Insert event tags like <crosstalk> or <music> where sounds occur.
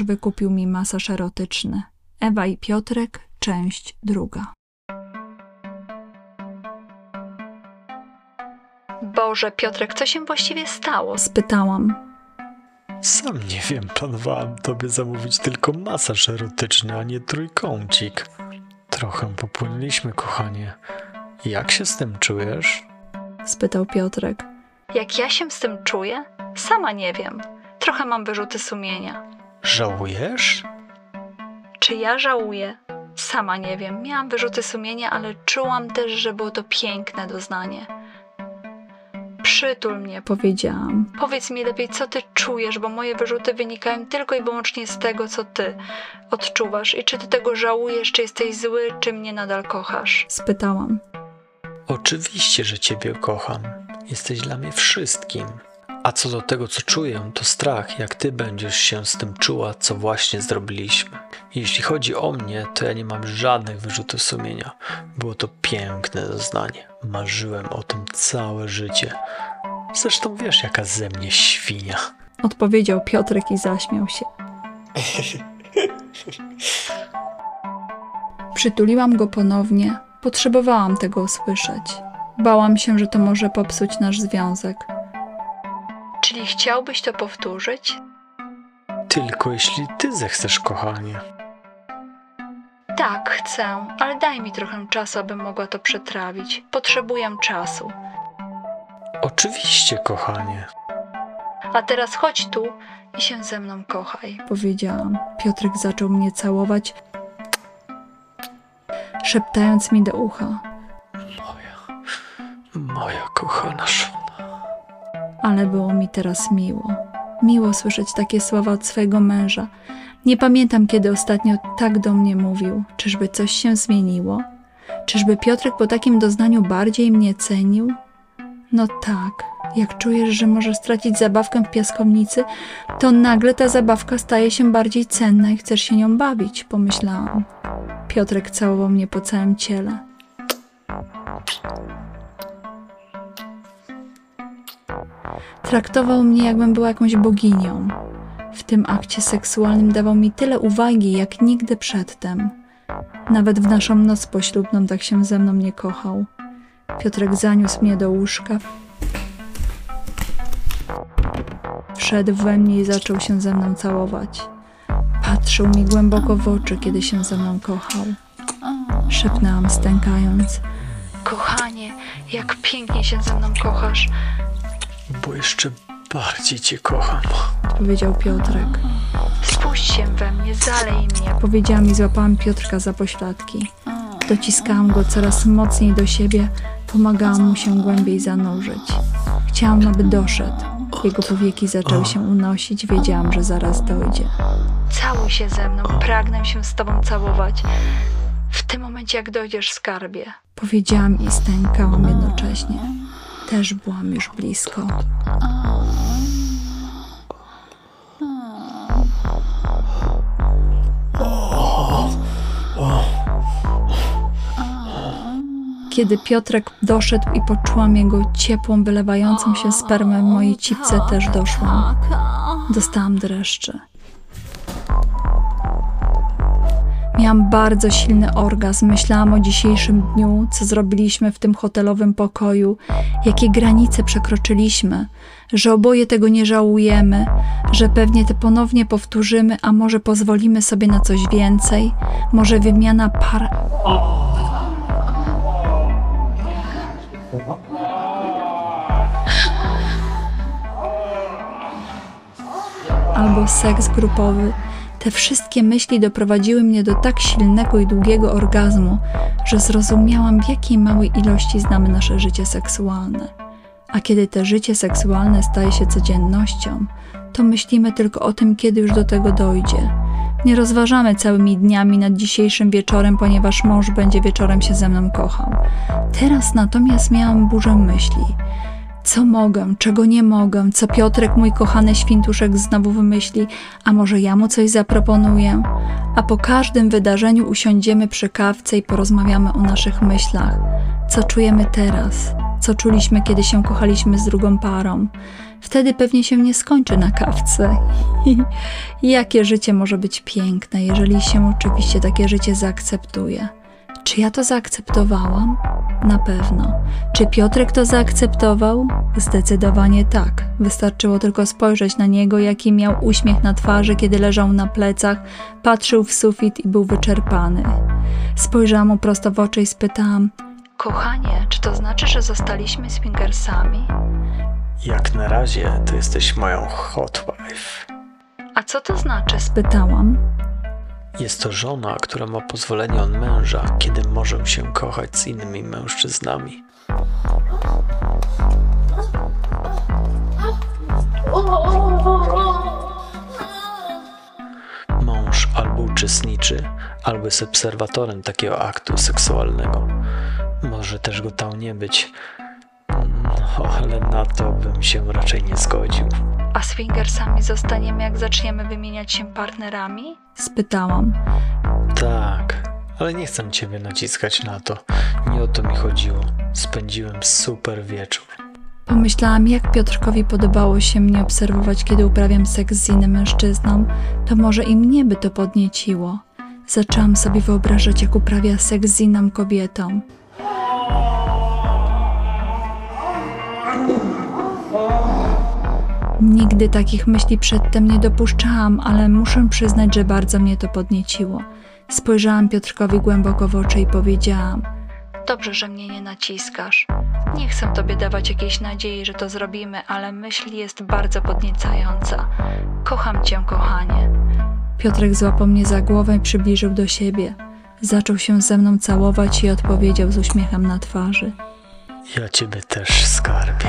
mąż wykupił mi masaż erotyczny. Ewa i Piotrek, część druga. Boże, Piotrek, co się właściwie stało? Spytałam. Sam nie wiem, planowałem tobie zamówić tylko masaż erotyczny, a nie trójkącik. Trochę popłynęliśmy, kochanie. Jak się z tym czujesz? spytał Piotrek. Jak ja się z tym czuję? Sama nie wiem. Trochę mam wyrzuty sumienia. Żałujesz? Czy ja żałuję? Sama nie wiem. Miałam wyrzuty sumienia, ale czułam też, że było to piękne doznanie. Przytul mnie, powiedziałam. Powiedz mi lepiej, co ty czujesz, bo moje wyrzuty wynikają tylko i wyłącznie z tego, co ty odczuwasz. I czy ty tego żałujesz, czy jesteś zły, czy mnie nadal kochasz? Spytałam. Oczywiście, że ciebie kocham. Jesteś dla mnie wszystkim. A co do tego, co czuję, to strach, jak ty będziesz się z tym czuła, co właśnie zrobiliśmy. Jeśli chodzi o mnie, to ja nie mam żadnych wyrzutów sumienia. Było to piękne doznanie. Marzyłem o tym całe życie. Zresztą wiesz, jaka ze mnie świnia. Odpowiedział Piotrek i zaśmiał się. <laughs> Przytuliłam go ponownie. Potrzebowałam tego usłyszeć. Bałam się, że to może popsuć nasz związek. Czyli chciałbyś to powtórzyć? Tylko jeśli ty zechcesz, kochanie. Tak, chcę, ale daj mi trochę czasu, abym mogła to przetrawić. Potrzebuję czasu. Oczywiście, kochanie. A teraz chodź tu i się ze mną kochaj, powiedziałam. Piotrek zaczął mnie całować, szeptając mi do ucha. Moja, moja kochana żona. Ale było mi teraz miło. Miło słyszeć takie słowa od swojego męża. Nie pamiętam, kiedy ostatnio tak do mnie mówił. Czyżby coś się zmieniło? Czyżby Piotrek po takim doznaniu bardziej mnie cenił? No tak, jak czujesz, że możesz stracić zabawkę w piaskownicy, to nagle ta zabawka staje się bardziej cenna i chcesz się nią bawić, pomyślałam. Piotrek całował mnie po całym ciele. Traktował mnie, jakbym była jakąś boginią. W tym akcie seksualnym dawał mi tyle uwagi, jak nigdy przedtem. Nawet w naszą noc poślubną tak się ze mną nie kochał. Piotrek zaniósł mnie do łóżka, wszedł we mnie i zaczął się ze mną całować. Patrzył mi głęboko w oczy, kiedy się ze mną kochał. Szepnęłam, stękając. Kochanie, jak pięknie się ze mną kochasz, Bo jeszcze bardziej cię kocham. powiedział Piotrek. Spuść się we mnie, zalej mnie, powiedziałam i złapałam Piotrka za pośladki. Dociskałam go coraz mocniej do siebie, pomagałam mu się głębiej zanurzyć. Chciałam, aby doszedł. Jego powieki zaczęły się unosić, wiedziałam, że zaraz dojdzie. Całuj się ze mną, pragnę się z tobą całować. W tym momencie, jak dojdziesz, skarbie. Powiedziałam i stękałam jednocześnie. Też byłam już blisko. Kiedy Piotrek doszedł i poczułam jego ciepłą, wylewającą się spermę w mojej cipce, też doszłam. Dostałam dreszcze. Miałam bardzo silny orgazm. Myślałam o dzisiejszym dniu, co zrobiliśmy w tym hotelowym pokoju, jakie granice przekroczyliśmy, że oboje tego nie żałujemy, że pewnie to ponownie powtórzymy, a może pozwolimy sobie na coś więcej, może wymiana par. albo seks grupowy. Te wszystkie myśli doprowadziły mnie do tak silnego i długiego orgazmu, że zrozumiałam, w jakiej małej ilości znamy nasze życie seksualne. A kiedy te życie seksualne staje się codziennością, to myślimy tylko o tym, kiedy już do tego dojdzie. Nie rozważamy całymi dniami nad dzisiejszym wieczorem, ponieważ mąż będzie wieczorem się ze mną kochał. Teraz natomiast miałam burzę myśli. Co mogę, czego nie mogę, co Piotrek, mój kochany świntuszek, znowu wymyśli, a może ja mu coś zaproponuję? A po każdym wydarzeniu usiądziemy przy kawce i porozmawiamy o naszych myślach. Co czujemy teraz? co czuliśmy, kiedy się kochaliśmy z drugą parą. Wtedy pewnie się nie skończy na kawce. <laughs> Jakie życie może być piękne, jeżeli się oczywiście takie życie zaakceptuje. Czy ja to zaakceptowałam? Na pewno. Czy Piotrek to zaakceptował? Zdecydowanie tak. Wystarczyło tylko spojrzeć na niego, jaki miał uśmiech na twarzy, kiedy leżał na plecach, patrzył w sufit i był wyczerpany. Spojrzałam mu prosto w oczy i spytałam: Kochanie, czy to znaczy, że zostaliśmy swingersami? Jak na razie to jesteś moją hot wife. A co to znaczy? spytałam. Jest to żona, która ma pozwolenie od męża, kiedy może się kochać z innymi mężczyznami. Mąż albo uczestniczy, albo jest obserwatorem takiego aktu seksualnego. Może też go tam nie być. No, ale na to bym się raczej nie zgodził. Swingersami zostaniemy, jak zaczniemy wymieniać się partnerami? spytałam. Tak, ale nie chcę ciebie naciskać na to. Nie o to mi chodziło. Spędziłem super wieczór. Pomyślałam, jak Piotrkowi podobało się mnie obserwować, kiedy uprawiam seks z innym mężczyzną, to może i mnie by to podnieciło. Zaczęłam sobie wyobrażać, jak uprawia seks z inną kobietą. Nigdy takich myśli przedtem nie dopuszczałam, ale muszę przyznać, że bardzo mnie to podnieciło. Spojrzałam Piotrkowi głęboko w oczy i powiedziałam: Dobrze, że mnie nie naciskasz. Nie chcę tobie dawać jakiejś nadziei, że to zrobimy, ale myśl jest bardzo podniecająca. Kocham cię, kochanie. Piotrek złapał mnie za głowę i przybliżył do siebie. Zaczął się ze mną całować i odpowiedział z uśmiechem na twarzy. Ja ciebie też skarbie.